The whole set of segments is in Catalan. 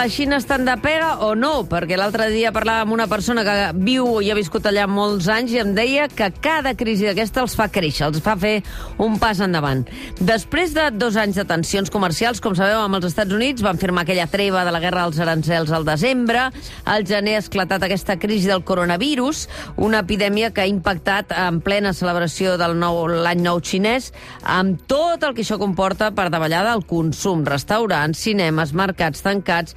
la Xina estan de pega o no? Perquè l'altre dia parlava amb una persona que viu i ha viscut allà molts anys i em deia que cada crisi d'aquesta els fa créixer, els fa fer un pas endavant. Després de dos anys de tensions comercials, com sabeu, amb els Estats Units, van firmar aquella treva de la guerra dels arancels al desembre. Al gener ha esclatat aquesta crisi del coronavirus, una epidèmia que ha impactat en plena celebració del nou l'any nou xinès, amb tot el que això comporta per davallada el consum, restaurants, cinemes, mercats tancats,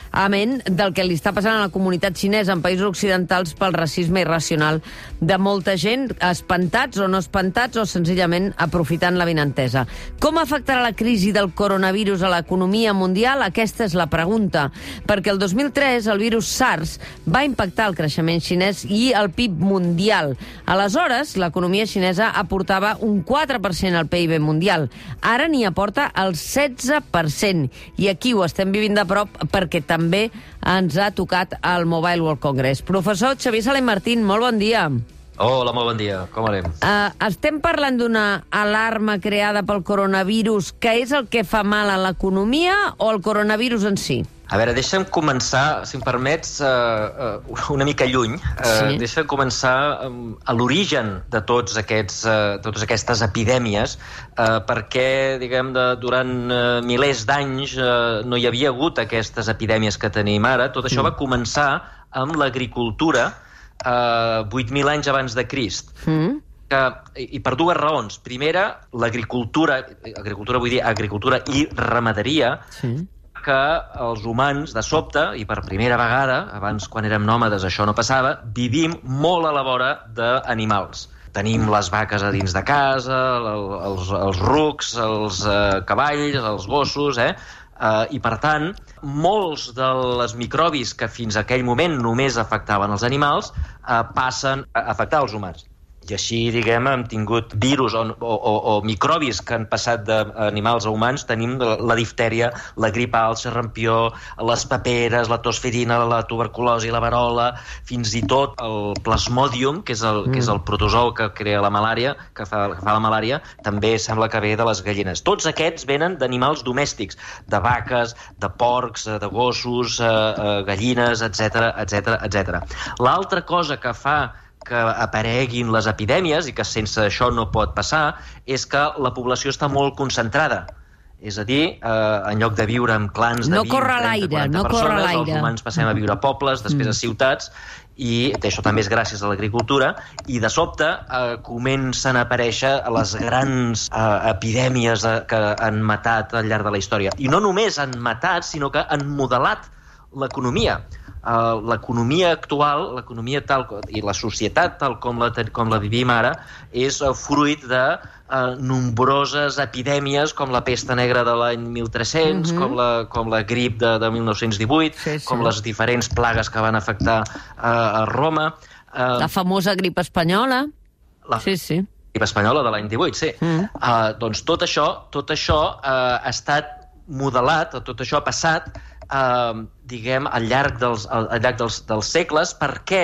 amén del que li està passant a la comunitat xinesa en països occidentals pel racisme irracional de molta gent, espantats o no espantats o senzillament aprofitant la vinentesa. Com afectarà la crisi del coronavirus a l'economia mundial? Aquesta és la pregunta, perquè el 2003 el virus SARS va impactar el creixement xinès i el PIB mundial. Aleshores, l'economia xinesa aportava un 4% al PIB mundial. Ara n'hi aporta el 16%. I aquí ho estem vivint de prop perquè també ens ha tocat el Mobile World Congress. Professor Xavier Salem Martín, molt bon dia. Hola, molt bon dia. Com anem? Uh, estem parlant d'una alarma creada pel coronavirus que és el que fa mal a l'economia o el coronavirus en si? A veure, deixa'm començar, si em permets, uh, uh, una mica lluny. Uh, Sí. Deixa'm començar um, a l'origen de tots aquests, uh, totes aquestes epidèmies, uh, perquè, diguem, de, durant uh, milers d'anys uh, no hi havia hagut aquestes epidèmies que tenim ara. Tot això va començar amb l'agricultura uh, 8.000 anys abans de Crist. Mm? que, i per dues raons. Primera, l'agricultura, agricultura vull dir agricultura i ramaderia, Sí. Que els humans, de sobte, i per primera vegada, abans quan érem nòmades això no passava, vivim molt a la vora d'animals. Tenim les vaques a dins de casa, el- els, els rucs, els eh, cavalls, els gossos, eh? Uh, I, per tant, molts dels microbis que fins aquell moment només afectaven els animals uh, passen a afectar els humans. I així, diguem, hem tingut virus o, o, o, o microbis que han passat d'animals a humans. Tenim la, la diftèria, la grip A, el xerrampió, les paperes, la tosferina, la tuberculosi, la varola, fins i tot el plasmodium, que és el, mm. que és el protozou que crea la malària, que fa, que fa la malària, també sembla que ve de les gallines. Tots aquests venen d'animals domèstics, de vaques, de porcs, de gossos, eh, eh, gallines, etc etc etc. L'altra cosa que fa que apareguin les epidèmies i que sense això no pot passar és que la població està molt concentrada. És a dir, eh, en lloc de viure en clans de No 20, corre 30, l'aire, 40 no corre persones, l'aire. els humans passem a viure a pobles, després a ciutats, i això també és gràcies a l'agricultura, i de sobte eh, comencen a aparèixer les grans eh, epidèmies eh, que han matat al llarg de la història. I no només han matat, sinó que han modelat l'economia. Uh, l'economia actual, l'economia tal i la societat tal com la, com la vivim ara és uh, fruit de uh, nombroses epidèmies com la pesta negra de l'any 1300, Mhm. com, la, com la grip de, de 1918, Sí, sí. com les diferents plagues que van afectar uh, a Roma. Uh, La famosa grip espanyola. la Sí, sí. grip espanyola de l'any 18, sí. Mm. Uh, doncs tot això, tot això uh, ha estat modelat, tot això ha passat, uh, diguem, al llarg dels, al, al llarg dels, dels segles. Per què?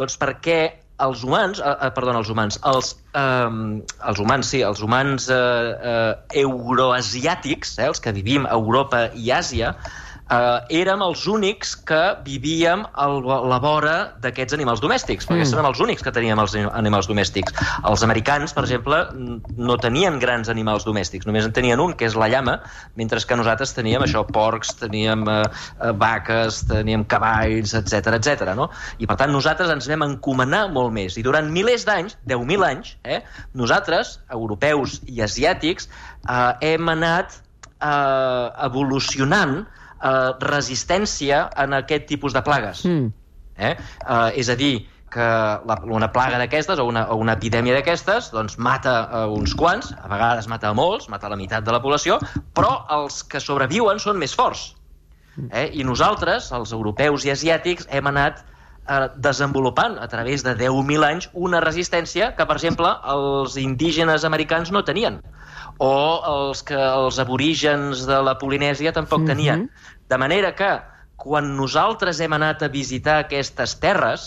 Doncs perquè els humans, uh, uh, perdona, els humans, els, um, els humans, sí, els humans uh, uh, euroasiàtics, eh, els que vivim a Europa i Àsia, Uh, érem els únics que vivíem al, a la vora d'aquests animals domèstics, perquè Mm. mm. érem els únics que teníem els animals domèstics. Els americans, per exemple, n- no tenien grans animals domèstics, només en tenien un, que és la llama, mentre que nosaltres teníem això, porcs, teníem uh, uh, vaques, teníem cavalls, etc etc. no? I per tant nosaltres ens vam encomanar molt més. I durant milers d'anys, 10.000 anys, eh, nosaltres, europeus i asiàtics, uh, hem anat eh, evolucionant eh, resistència en aquest tipus de plagues. Mm. Eh? Eh, és a dir, que la, una plaga d'aquestes o una, o una epidèmia d'aquestes doncs mata a uns quants, a vegades mata a molts, mata a la meitat de la població, però els que sobreviuen són més forts. Eh? I nosaltres, els europeus i asiàtics, hem anat eh, desenvolupant a través de 10.000 anys una resistència que, per exemple, els indígenes americans no tenien o els, que, els aborígens de la Polinèsia tampoc tenien. De manera que, quan nosaltres hem anat a visitar aquestes terres,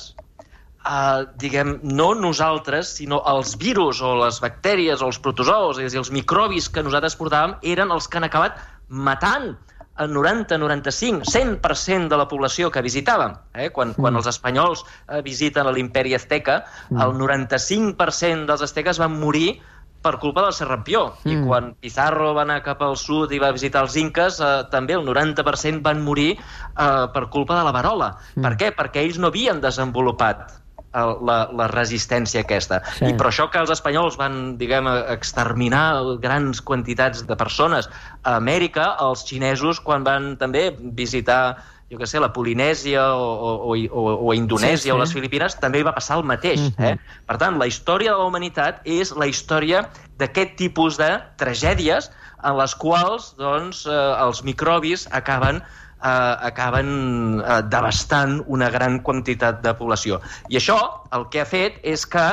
eh, diguem, no nosaltres, sinó els virus o les bactèries o els protozous, és a dir, els microbis que nosaltres portàvem, eren els que han acabat matant el 90, 95, 100% de la població que visitàvem. Eh? Quan, mm. quan els espanyols eh, visiten l'imperi azteca, mm. el 95% dels azteques van morir per culpa del Serrampió. Mm. I quan Pizarro va anar cap al sud i va visitar els inques, eh, també el 90% van morir eh, per culpa de la varola. Mm. Per què? Perquè ells no havien desenvolupat la, la resistència aquesta. Sí. I per això que els espanyols van, diguem, exterminar grans quantitats de persones a Amèrica, els xinesos, quan van també visitar jo que sé, la Polinèsia o, o, o, o Indonèsia sí, sí. o les Filipines, també va passar el mateix. Mm -hmm. eh? Per tant, la història de la humanitat és la història d'aquest tipus de tragèdies en les quals doncs, eh, els microbis acaben eh, acaben eh, devastant una gran quantitat de població. I això el que ha fet és que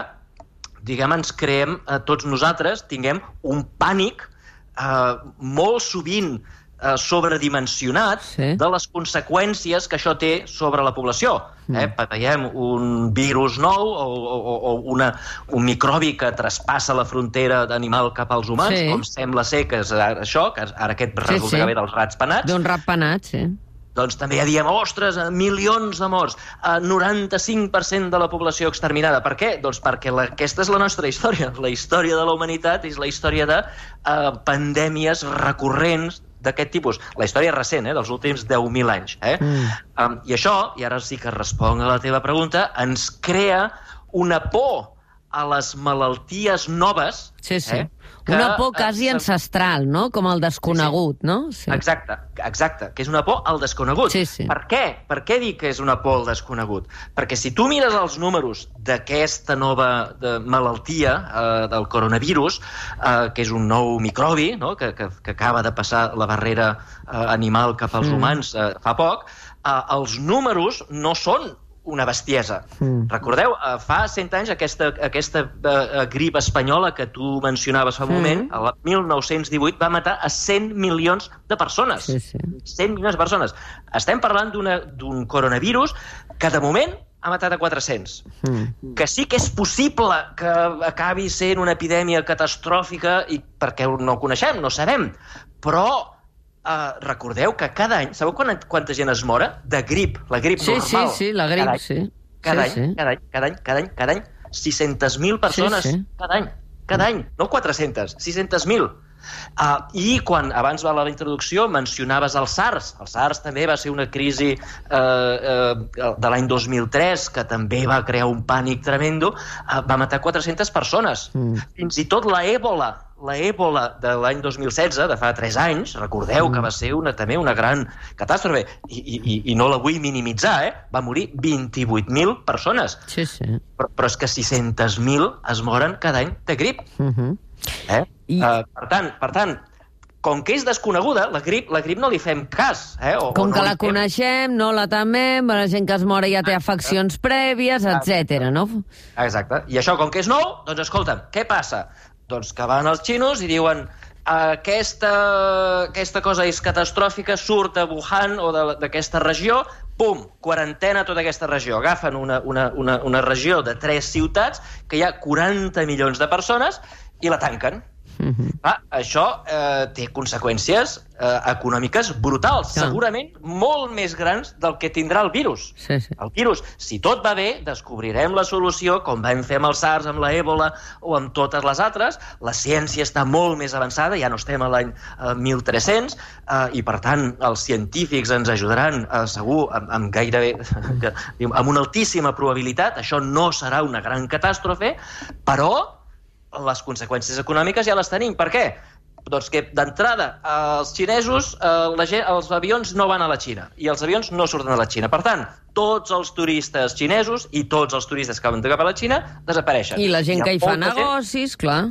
diguem, ens creem, eh, tots nosaltres, tinguem un pànic eh, molt sovint sobredimensionat sí. de les conseqüències que això té sobre la població. Mm. Eh? Veiem un virus nou o, o, o una, un microbi que traspassa la frontera d'animal cap als humans, sí. com sembla ser que és això, que ara aquest resulta sí, sí. que ve dels rats penats. D'un rat penat, sí doncs també ja diem, ostres, milions de morts, 95% de la població exterminada. Per què? Doncs perquè la, aquesta és la nostra història. La història de la humanitat és la història de uh, pandèmies recurrents d'aquest tipus. La història recent, eh, dels últims 10.000 anys. Eh? Mm. Um, I això, i ara sí que responc a la teva pregunta, ens crea una por a les malalties noves. Sí, sí. Eh? Que, una por quasi eh, ancestral, no? Com el desconegut, sí, sí. no? Sí. Exacte, exacte, que és una por al desconegut. Sí, sí. Per què? Per què dic que és una por al desconegut? Perquè si tu mires els números d'aquesta nova de malaltia, eh, del coronavirus, eh, que és un nou microbi, no? que, que, que acaba de passar la barrera eh, animal cap als mm. humans eh, fa poc, eh, els números no són una bestiesa. Mm. Recordeu, uh, fa 100 anys aquesta, aquesta uh, grip espanyola que tu mencionaves fa un mm. moment, el 1918, va matar a 100 milions de persones. Sí, sí. 100 milions de persones. Estem parlant d'un coronavirus que, de moment, ha matat a 400. Mm. Que sí que és possible que acabi sent una epidèmia catastròfica i perquè no ho coneixem, no sabem, però Uh, recordeu que cada any... Sabeu quan, quanta gent es mora? De grip, la grip sí, normal. Sí, sí, la grip, cada any, sí. Cada, sí, any, sí. cada any, cada any, cada any, cada any, 600.000 persones sí, sí. cada any. Cada any, no 400, 600.000. Uh, I quan abans de la introducció mencionaves el SARS. El SARS també va ser una crisi uh, uh, de l'any 2003 que també va crear un pànic tremendo. Uh, va matar 400 persones. Mm. Fins i tot la èbola, la èbola de l'any 2016, de fa 3 anys, recordeu mm. que va ser una, també una gran catàstrofe, i, i, i no la vull minimitzar, eh? va morir 28.000 persones. Sí, sí. Però, però és que 600.000 es moren cada any de grip. Mm -hmm. Eh? I... Uh, per tant, per tant, com que és desconeguda, la grip, la grip no li fem cas. Eh? O, com o no que la fem... coneixem, no la temem, la gent que es mora ja té afeccions prèvies, etc. no? Exacte. I això, com que és nou, doncs escolta'm, què passa? Doncs que van els xinos i diuen aquesta, aquesta cosa és catastròfica, surt a Wuhan o d'aquesta regió, pum, quarantena tota aquesta regió. Agafen una, una, una, una regió de tres ciutats que hi ha 40 milions de persones i la tanquen. Mm -hmm. ah, això eh, té conseqüències eh, econòmiques brutals, ah. segurament molt més grans del que tindrà el virus. Sí, sí. El virus, si tot va bé, descobrirem la solució, com vam fer amb el SARS, amb la Ébola o amb totes les altres. La ciència està molt més avançada, ja no estem a l'any eh, 1300, eh, i per tant els científics ens ajudaran, eh, segur, amb, amb gairebé, amb una altíssima probabilitat, això no serà una gran catàstrofe, però les conseqüències econòmiques ja les tenim. Per què? Doncs que d'entrada els xinesos, eh, la gent, els avions no van a la Xina i els avions no surten a la Xina. Per tant, tots els turistes xinesos i tots els turistes que van cap a la Xina desapareixen. I la gent I que hi fa negocis, gent, clar.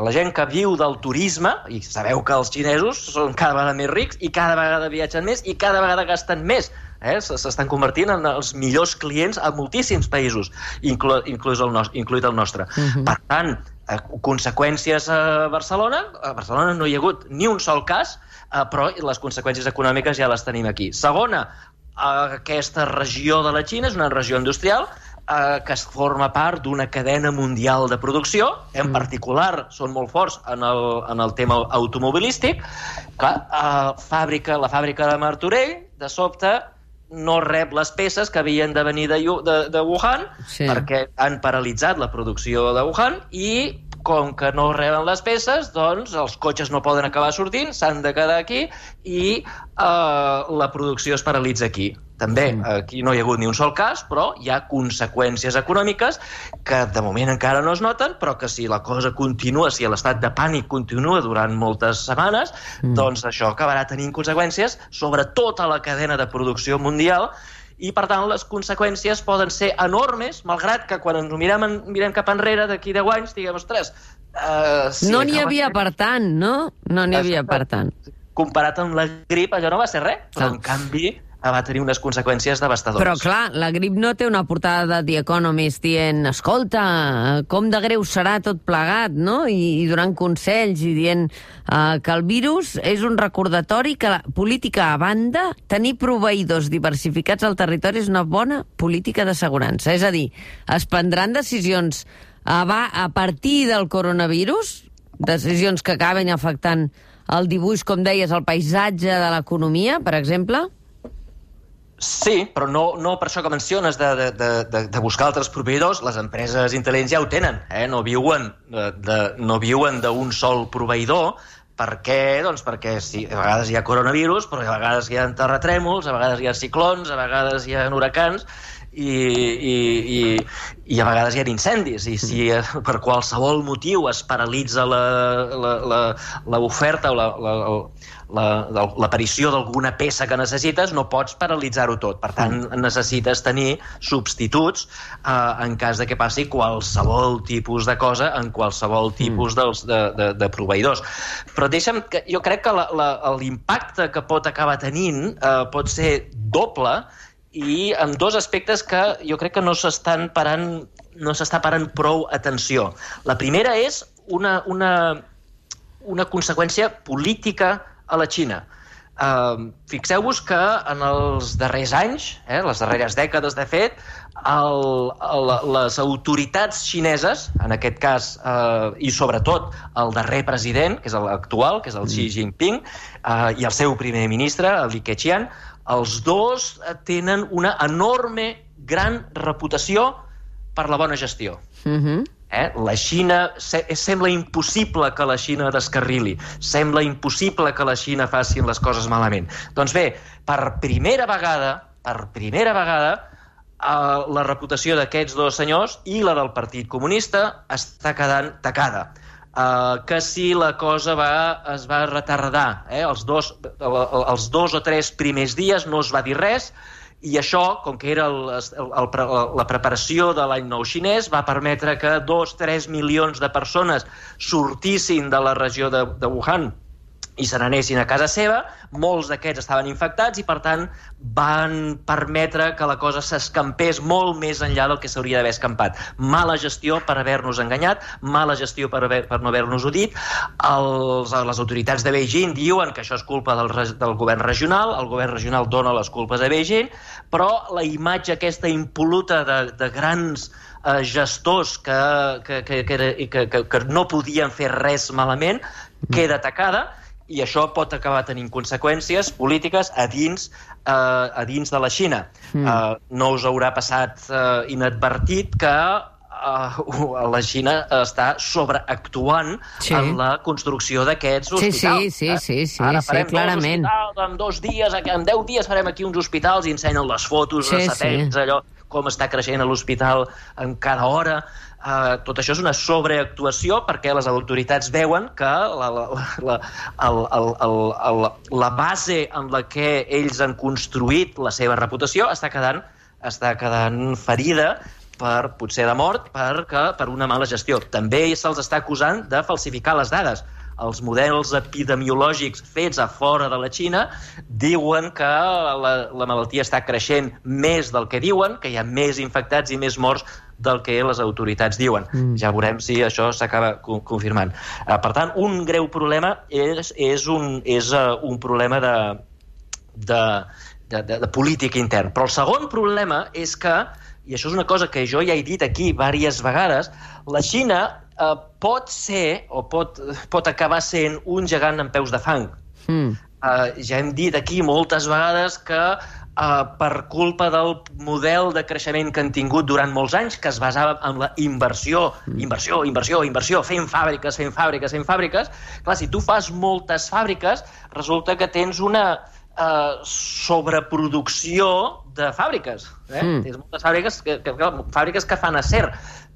La gent que viu del turisme, i sabeu que els xinesos són cada vegada més rics i cada vegada viatgen més i cada vegada gasten més eh? s'estan convertint en els millors clients a moltíssims països, inclús el, no incluït el nostre. Uh. -huh. Per tant, Eh, conseqüències a Barcelona, a Barcelona no hi ha hagut ni un sol cas, eh, però les conseqüències econòmiques ja les tenim aquí. Segona, aquesta regió de la Xina és una regió industrial eh, que es forma part d'una cadena mundial de producció, en mm. particular són molt forts en el, en el tema automobilístic, que eh, fàbrica, la fàbrica de Martorell, de sobte, no rep les peces que havien de venir de, de, de Wuhan sí. perquè han paralitzat la producció de Wuhan i com que no reben les peces, doncs els cotxes no poden acabar sortint, s'han de quedar aquí i eh, la producció es paralitza aquí. També aquí no hi ha hagut ni un sol cas, però hi ha conseqüències econòmiques que de moment encara no es noten, però que si la cosa continua, si l'estat de pànic continua durant moltes setmanes, mm. doncs això acabarà tenint conseqüències sobre tota la cadena de producció mundial i, per tant, les conseqüències poden ser enormes, malgrat que quan ens mirem, en, mirem cap enrere d'aquí 10 anys, diguem, ostres... Uh, si no n'hi havia per tant, no? No n'hi havia per tant. Comparat amb la grip, allò no va ser res, però, en canvi, va tenir unes conseqüències devastadores. Però, clar, la grip no té una portada de The Economist dient escolta, com de greu serà tot plegat, no? I, i donant consells i dient uh, que el virus és un recordatori que la política a banda, tenir proveïdors diversificats al territori és una bona política d'assegurança. És a dir, es prendran decisions a, va, a partir del coronavirus, decisions que acaben afectant el dibuix, com deies, el paisatge de l'economia, per exemple? Sí, però no, no per això que menciones de, de, de, de buscar altres proveïdors, les empreses intel·ligents ja ho tenen, eh? no viuen de, de, no viuen d'un sol proveïdor, per què? Doncs perquè sí, a vegades hi ha coronavirus, però a vegades hi ha terratrèmols, a vegades hi ha ciclons, a vegades hi ha huracans, i, i, i, i a vegades hi ha incendis i si per qualsevol motiu es paralitza l'oferta o la, la, l'aparició la, d'alguna peça que necessites, no pots paralitzar-ho tot. Per tant, mm. necessites tenir substituts eh, en cas de que passi qualsevol tipus de cosa en qualsevol mm. tipus dels, de, de, de proveïdors. Però deixa'm que jo crec que l'impacte que pot acabar tenint eh, pot ser doble i amb dos aspectes que jo crec que no s'estan parant no s'està parant prou atenció. La primera és una, una, una conseqüència política a la Xina. Uh, Fixeu-vos que en els darrers anys, eh, les darreres dècades de fet, el, el, les autoritats xineses, en aquest cas, eh, i sobretot el darrer president, que és l'actual, que és el Xi mm. Jinping, eh, i el seu primer ministre, el Li Keqian, els dos tenen una enorme, gran reputació per la bona gestió. Mm -hmm. Eh? La Xina, se, sembla impossible que la Xina descarrili, sembla impossible que la Xina faci les coses malament. Doncs bé, per primera vegada, per primera vegada, eh, la reputació d'aquests dos senyors i la del Partit Comunista està quedant tacada. Uh, que si la cosa va, es va retardar, eh? els, dos, els dos o tres primers dies no es va dir res, i això, com que era el, el, el, la preparació de l'any nou xinès, va permetre que dos, tres milions de persones sortissin de la regió de, de Wuhan i se n'anessin a casa seva, molts d'aquests estaven infectats i, per tant, van permetre que la cosa s'escampés molt més enllà del que s'hauria d'haver escampat. Mala gestió per haver-nos enganyat, mala gestió per, haver, per no haver-nos-ho dit. Els, les autoritats de Beijing diuen que això és culpa del, del govern regional, el govern regional dona les culpes a Beijing, però la imatge aquesta impoluta de, de grans eh, gestors que, que, que, que, que, que, que no podien fer res malament queda atacada i això pot acabar tenint conseqüències polítiques a dins, eh, a dins de la Xina. Mm. Eh, no us haurà passat eh, inadvertit que uh, la Xina està sobreactuant sí. en la construcció d'aquests hospitals. Sí, sí, sí, sí, sí, Ara farem sí clarament. Hospitals, en dos dies, en deu dies farem aquí uns hospitals i ensenyen les fotos, sí, els satèl·lits, sí. allò, com està creixent l'hospital en cada hora. Uh, tot això és una sobreactuació perquè les autoritats veuen que la, la, la, el, el, el, el, la base en la que ells han construït la seva reputació està quedant, està quedant ferida per potser de mort per, que, per una mala gestió. També se'ls està acusant de falsificar les dades els models epidemiològics fets a fora de la Xina diuen que la, la malaltia està creixent més del que diuen, que hi ha més infectats i més morts del que les autoritats diuen. Mm. Ja veurem si això s'acaba confirmant. Uh, per tant, un greu problema és, és, un, és uh, un problema de, de, de, de, de política intern. Però el segon problema és que i això és una cosa que jo ja he dit aquí diverses vegades, la Xina eh, pot ser, o pot, pot acabar sent, un gegant amb peus de fang. Mm. Uh, ja hem dit aquí moltes vegades que uh, per culpa del model de creixement que han tingut durant molts anys, que es basava en la inversió, inversió, inversió, inversió, fent fàbriques, fent fàbriques, fent fàbriques, clar, si tu fas moltes fàbriques, resulta que tens una uh, sobreproducció de fàbriques. Eh? Mm. Tens moltes fàbriques que, que, que, fàbriques que fan acer,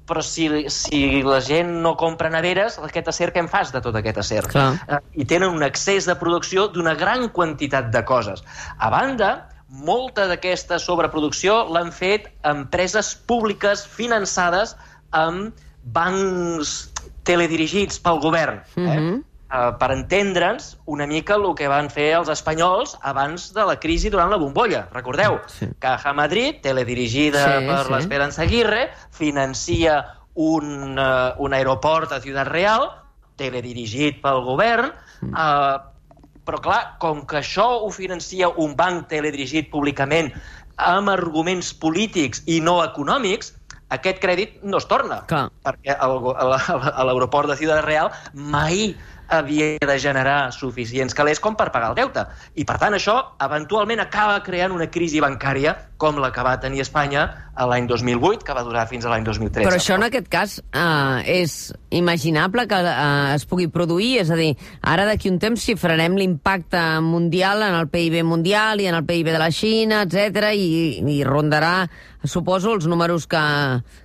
però si, si la gent no compra neveres, aquest acer què en fas de tot aquest acer? Clar. Eh, I tenen un excés de producció d'una gran quantitat de coses. A banda, molta d'aquesta sobreproducció l'han fet empreses públiques finançades amb bancs teledirigits pel govern. Eh? Mhm. Uh, per entendre'ns una mica el que van fer els espanyols abans de la crisi durant la bombolla. Recordeu, Sí. Caja Madrid, teledirigida Sí, per sí. l'Esperanza Aguirre, financia un, uh, un aeroport a Ciutat Real, teledirigit pel govern, uh, però clar, com que això ho financia un banc teledirigit públicament amb arguments polítics i no econòmics, aquest crèdit no es torna. Clar. Perquè l'aeroport de Ciutat Real mai havia de generar suficients calés com per pagar el deute. I, per tant, això eventualment acaba creant una crisi bancària com la que va tenir Espanya l'any 2008, que va durar fins a l'any 2013. Però això en aquest cas eh, és imaginable que eh, es pugui produir? És a dir, ara d'aquí un temps xifrarem l'impacte mundial en el PIB mundial i en el PIB de la Xina, etc i, i rondarà, suposo, els números que,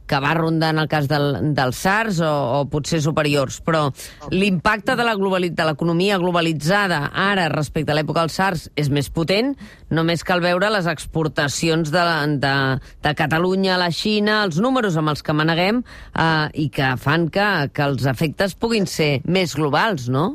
que va rondar en el cas del, del SARS o, o potser superiors. Però l'impacte de la globali- de l'economia globalitzada ara respecte a l'època del SARS és més potent, només cal veure les exportacions de, de, de Catalunya a la Xina, els números amb els que maneguem, eh, i que fan que, que els efectes puguin ser més globals, no?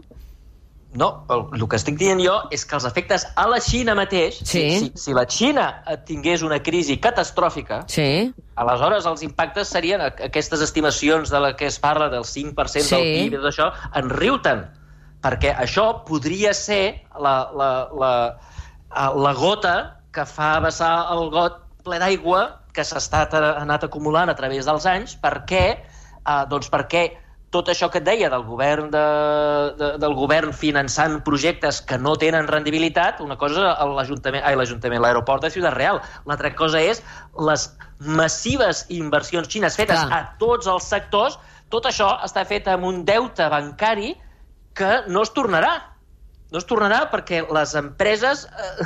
No, el, el que estic dient jo és que els efectes a la Xina mateix, Sí. si, si, la Xina eh, tingués una crisi catastròfica, Sí. aleshores els impactes serien aquestes estimacions de la que es parla del 5% Sí. del PIB i tot això, en riuten, perquè això podria ser la, la, la, eh, la gota que fa vessar el got ple d'aigua que s'ha ha anat acumulant a través dels anys perquè, eh, doncs perquè tot això que et deia del govern, de, de, del govern finançant projectes que no tenen rendibilitat, una cosa és l'Ajuntament, ai, l'Ajuntament, l'aeroport de Ciutat Real, l'altra cosa és les massives inversions xines fetes Clar. a tots els sectors, tot això està fet amb un deute bancari que no es tornarà. No es tornarà perquè les empreses eh,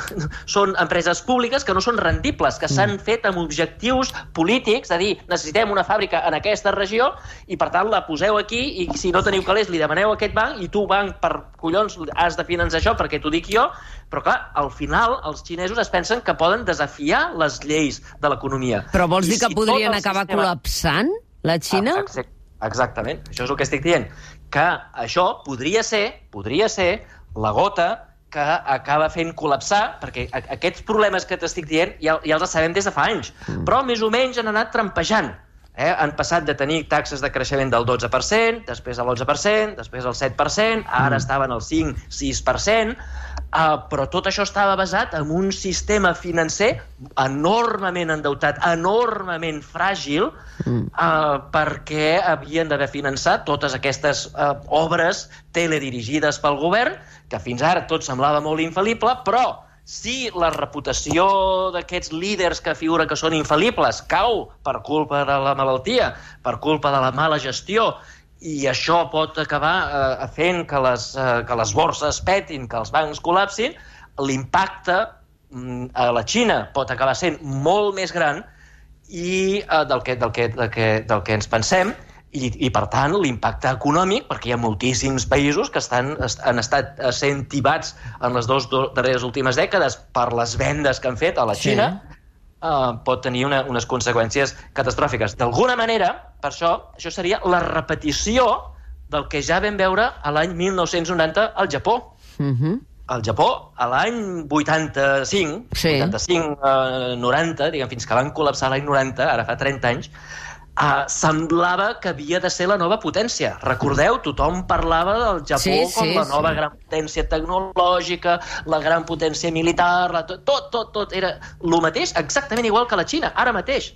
són empreses públiques que no són rendibles, que s'han fet amb objectius polítics, de dir, necessitem una fàbrica en aquesta regió i, per tant, la poseu aquí i si no teniu calés li demaneu a aquest banc i tu, banc, per collons, has de finançar això perquè t'ho dic jo. Però, clar, al final els xinesos es pensen que poden desafiar les lleis de l'economia. Però vols I dir que si podrien acabar sistema- col·lapsant, la Xina? Ah, exac- Exactament, això és el que estic dient. Que això podria ser, podria ser la gota que acaba fent col·lapsar, perquè aquests problemes que t'estic dient ja, ja els sabem des de fa anys, Mm. però més o menys han anat trampejant. Eh? Han passat de tenir taxes de creixement del 12%, després de l'11%, després del 7%, ara estaven al 5-6%, uh, però tot això estava basat en un sistema financer enormement endeutat, enormement fràgil, Mm. uh, perquè havien d'haver finançat totes aquestes uh, obres teledirigides pel govern, que fins ara tot semblava molt infal·lible, però si la reputació d'aquests líders que figuren que són infal·libles cau per culpa de la malaltia, per culpa de la mala gestió, i això pot acabar eh, fent que les, eh, que les borses petin, que els bancs col·lapsin, l'impacte mm, a la Xina pot acabar sent molt més gran i eh, del, que, del, que, del, que, del que ens pensem i, i per tant, l'impacte econòmic, perquè hi ha moltíssims països que estan, est- han estat sent tibats en les dues darreres últimes dècades per les vendes que han fet a la Sí. Eh, pot tenir una, unes conseqüències catastròfiques. D'alguna manera, per això, això seria la repetició del que ja vam veure a l'any 1990 al Japó. Uh -huh. Al Japó, a l'any 85, Sí. 85, eh, 90, diguem, fins que van col·lapsar l'any 90, ara fa 30 anys, eh, semblava que havia de ser la nova potència. Recordeu, tothom parlava del Japó Sí, com sí, la nova sí. gran potència tecnològica, la gran potència militar, la, tot, tot, tot, tot era el mateix, exactament igual que la Xina, ara mateix.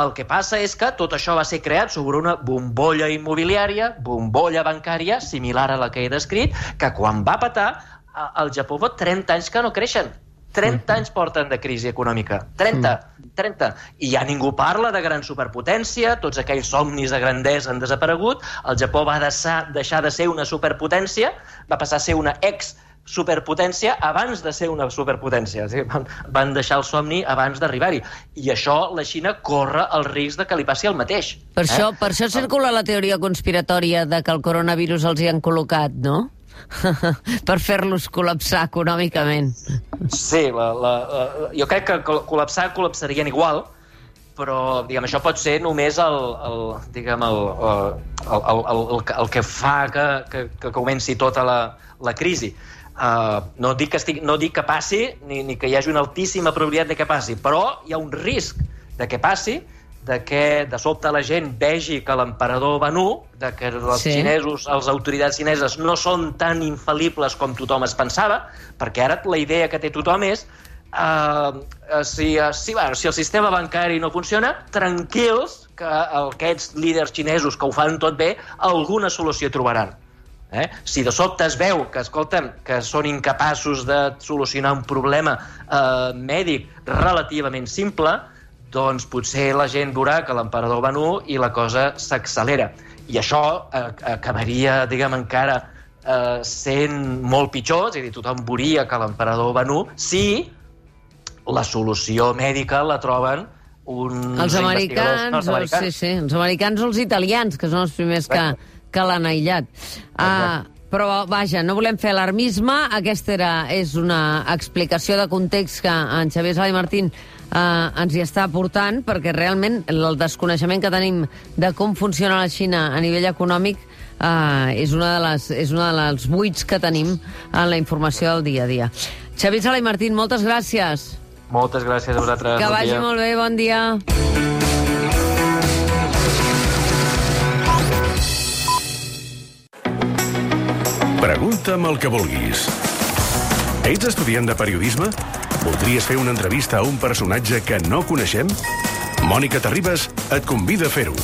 El que passa és que tot això va ser creat sobre una bombolla immobiliària, bombolla bancària, similar a la que he descrit, que quan va patar, al Japó fa 30 anys que no creixen. 30 anys porten de crisi econòmica. 30, 30. I ja ningú parla de gran superpotència, tots aquells somnis de grandesa han desaparegut, el Japó va deixar, deixar de ser una superpotència, va passar a ser una ex superpotència abans de ser una superpotència. És dir, van, van deixar el somni abans d'arribar-hi. I això la Xina corre el risc de que li passi el mateix. Per, eh? això, per això circula la teoria conspiratòria de que el coronavirus els hi han col·locat, no? per fer-los col·lapsar econòmicament. Sí, la, la, la, jo crec que col·lapsar col·lapsarien igual, però diguem, això pot ser només el, el, diguem, el, el, el, el, el, el que fa que, que, que comenci tota la, la crisi. Uh, no, dic que estic, no dic que passi ni, ni que hi hagi una altíssima probabilitat de que passi, però hi ha un risc de que passi de que de sobte la gent vegi que l'emperador Benú, de que els sí. xinesos, les autoritats xineses no són tan infal·libles com tothom es pensava, perquè ara la idea que té tothom és uh, si, uh, si, bueno, si el sistema bancari no funciona, tranquils que aquests líders xinesos que ho fan tot bé, alguna solució trobaran. Eh? Si de sobte es veu que, escolta'm, que són incapaços de solucionar un problema eh, mèdic relativament simple, doncs potser la gent veurà que l'emperador va nu i la cosa s'accelera. I això eh, acabaria, diguem, encara eh, sent molt pitjor, és a dir, tothom veuria que l'emperador va nu, si la solució mèdica la troben uns els americans, americans. sí, sí, els americans o els italians, que són els primers que, que l'han aïllat. Uh, però, vaja, no volem fer alarmisme. Aquesta era, és una explicació de context que en Xavier Sala i Martín eh, ens hi està aportant, perquè realment el desconeixement que tenim de com funciona la Xina a nivell econòmic eh, és, una de les, és una dels buits que tenim en la informació del dia a dia. Xavier Sala i Martín, moltes gràcies. Moltes gràcies a vosaltres. Que bon vagi dia. molt bé, bon dia. Pregunta'm el que vulguis. Ets estudiant de periodisme? Voldries fer una entrevista a un personatge que no coneixem? Mònica Terribas et convida a fer-ho.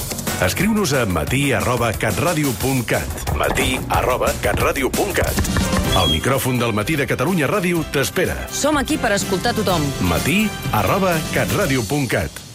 Escriu-nos a matí arroba catradio.cat matí arroba catradio.cat El micròfon del matí de Catalunya Ràdio t'espera. Som aquí per escoltar tothom. Matí arroba catradio.cat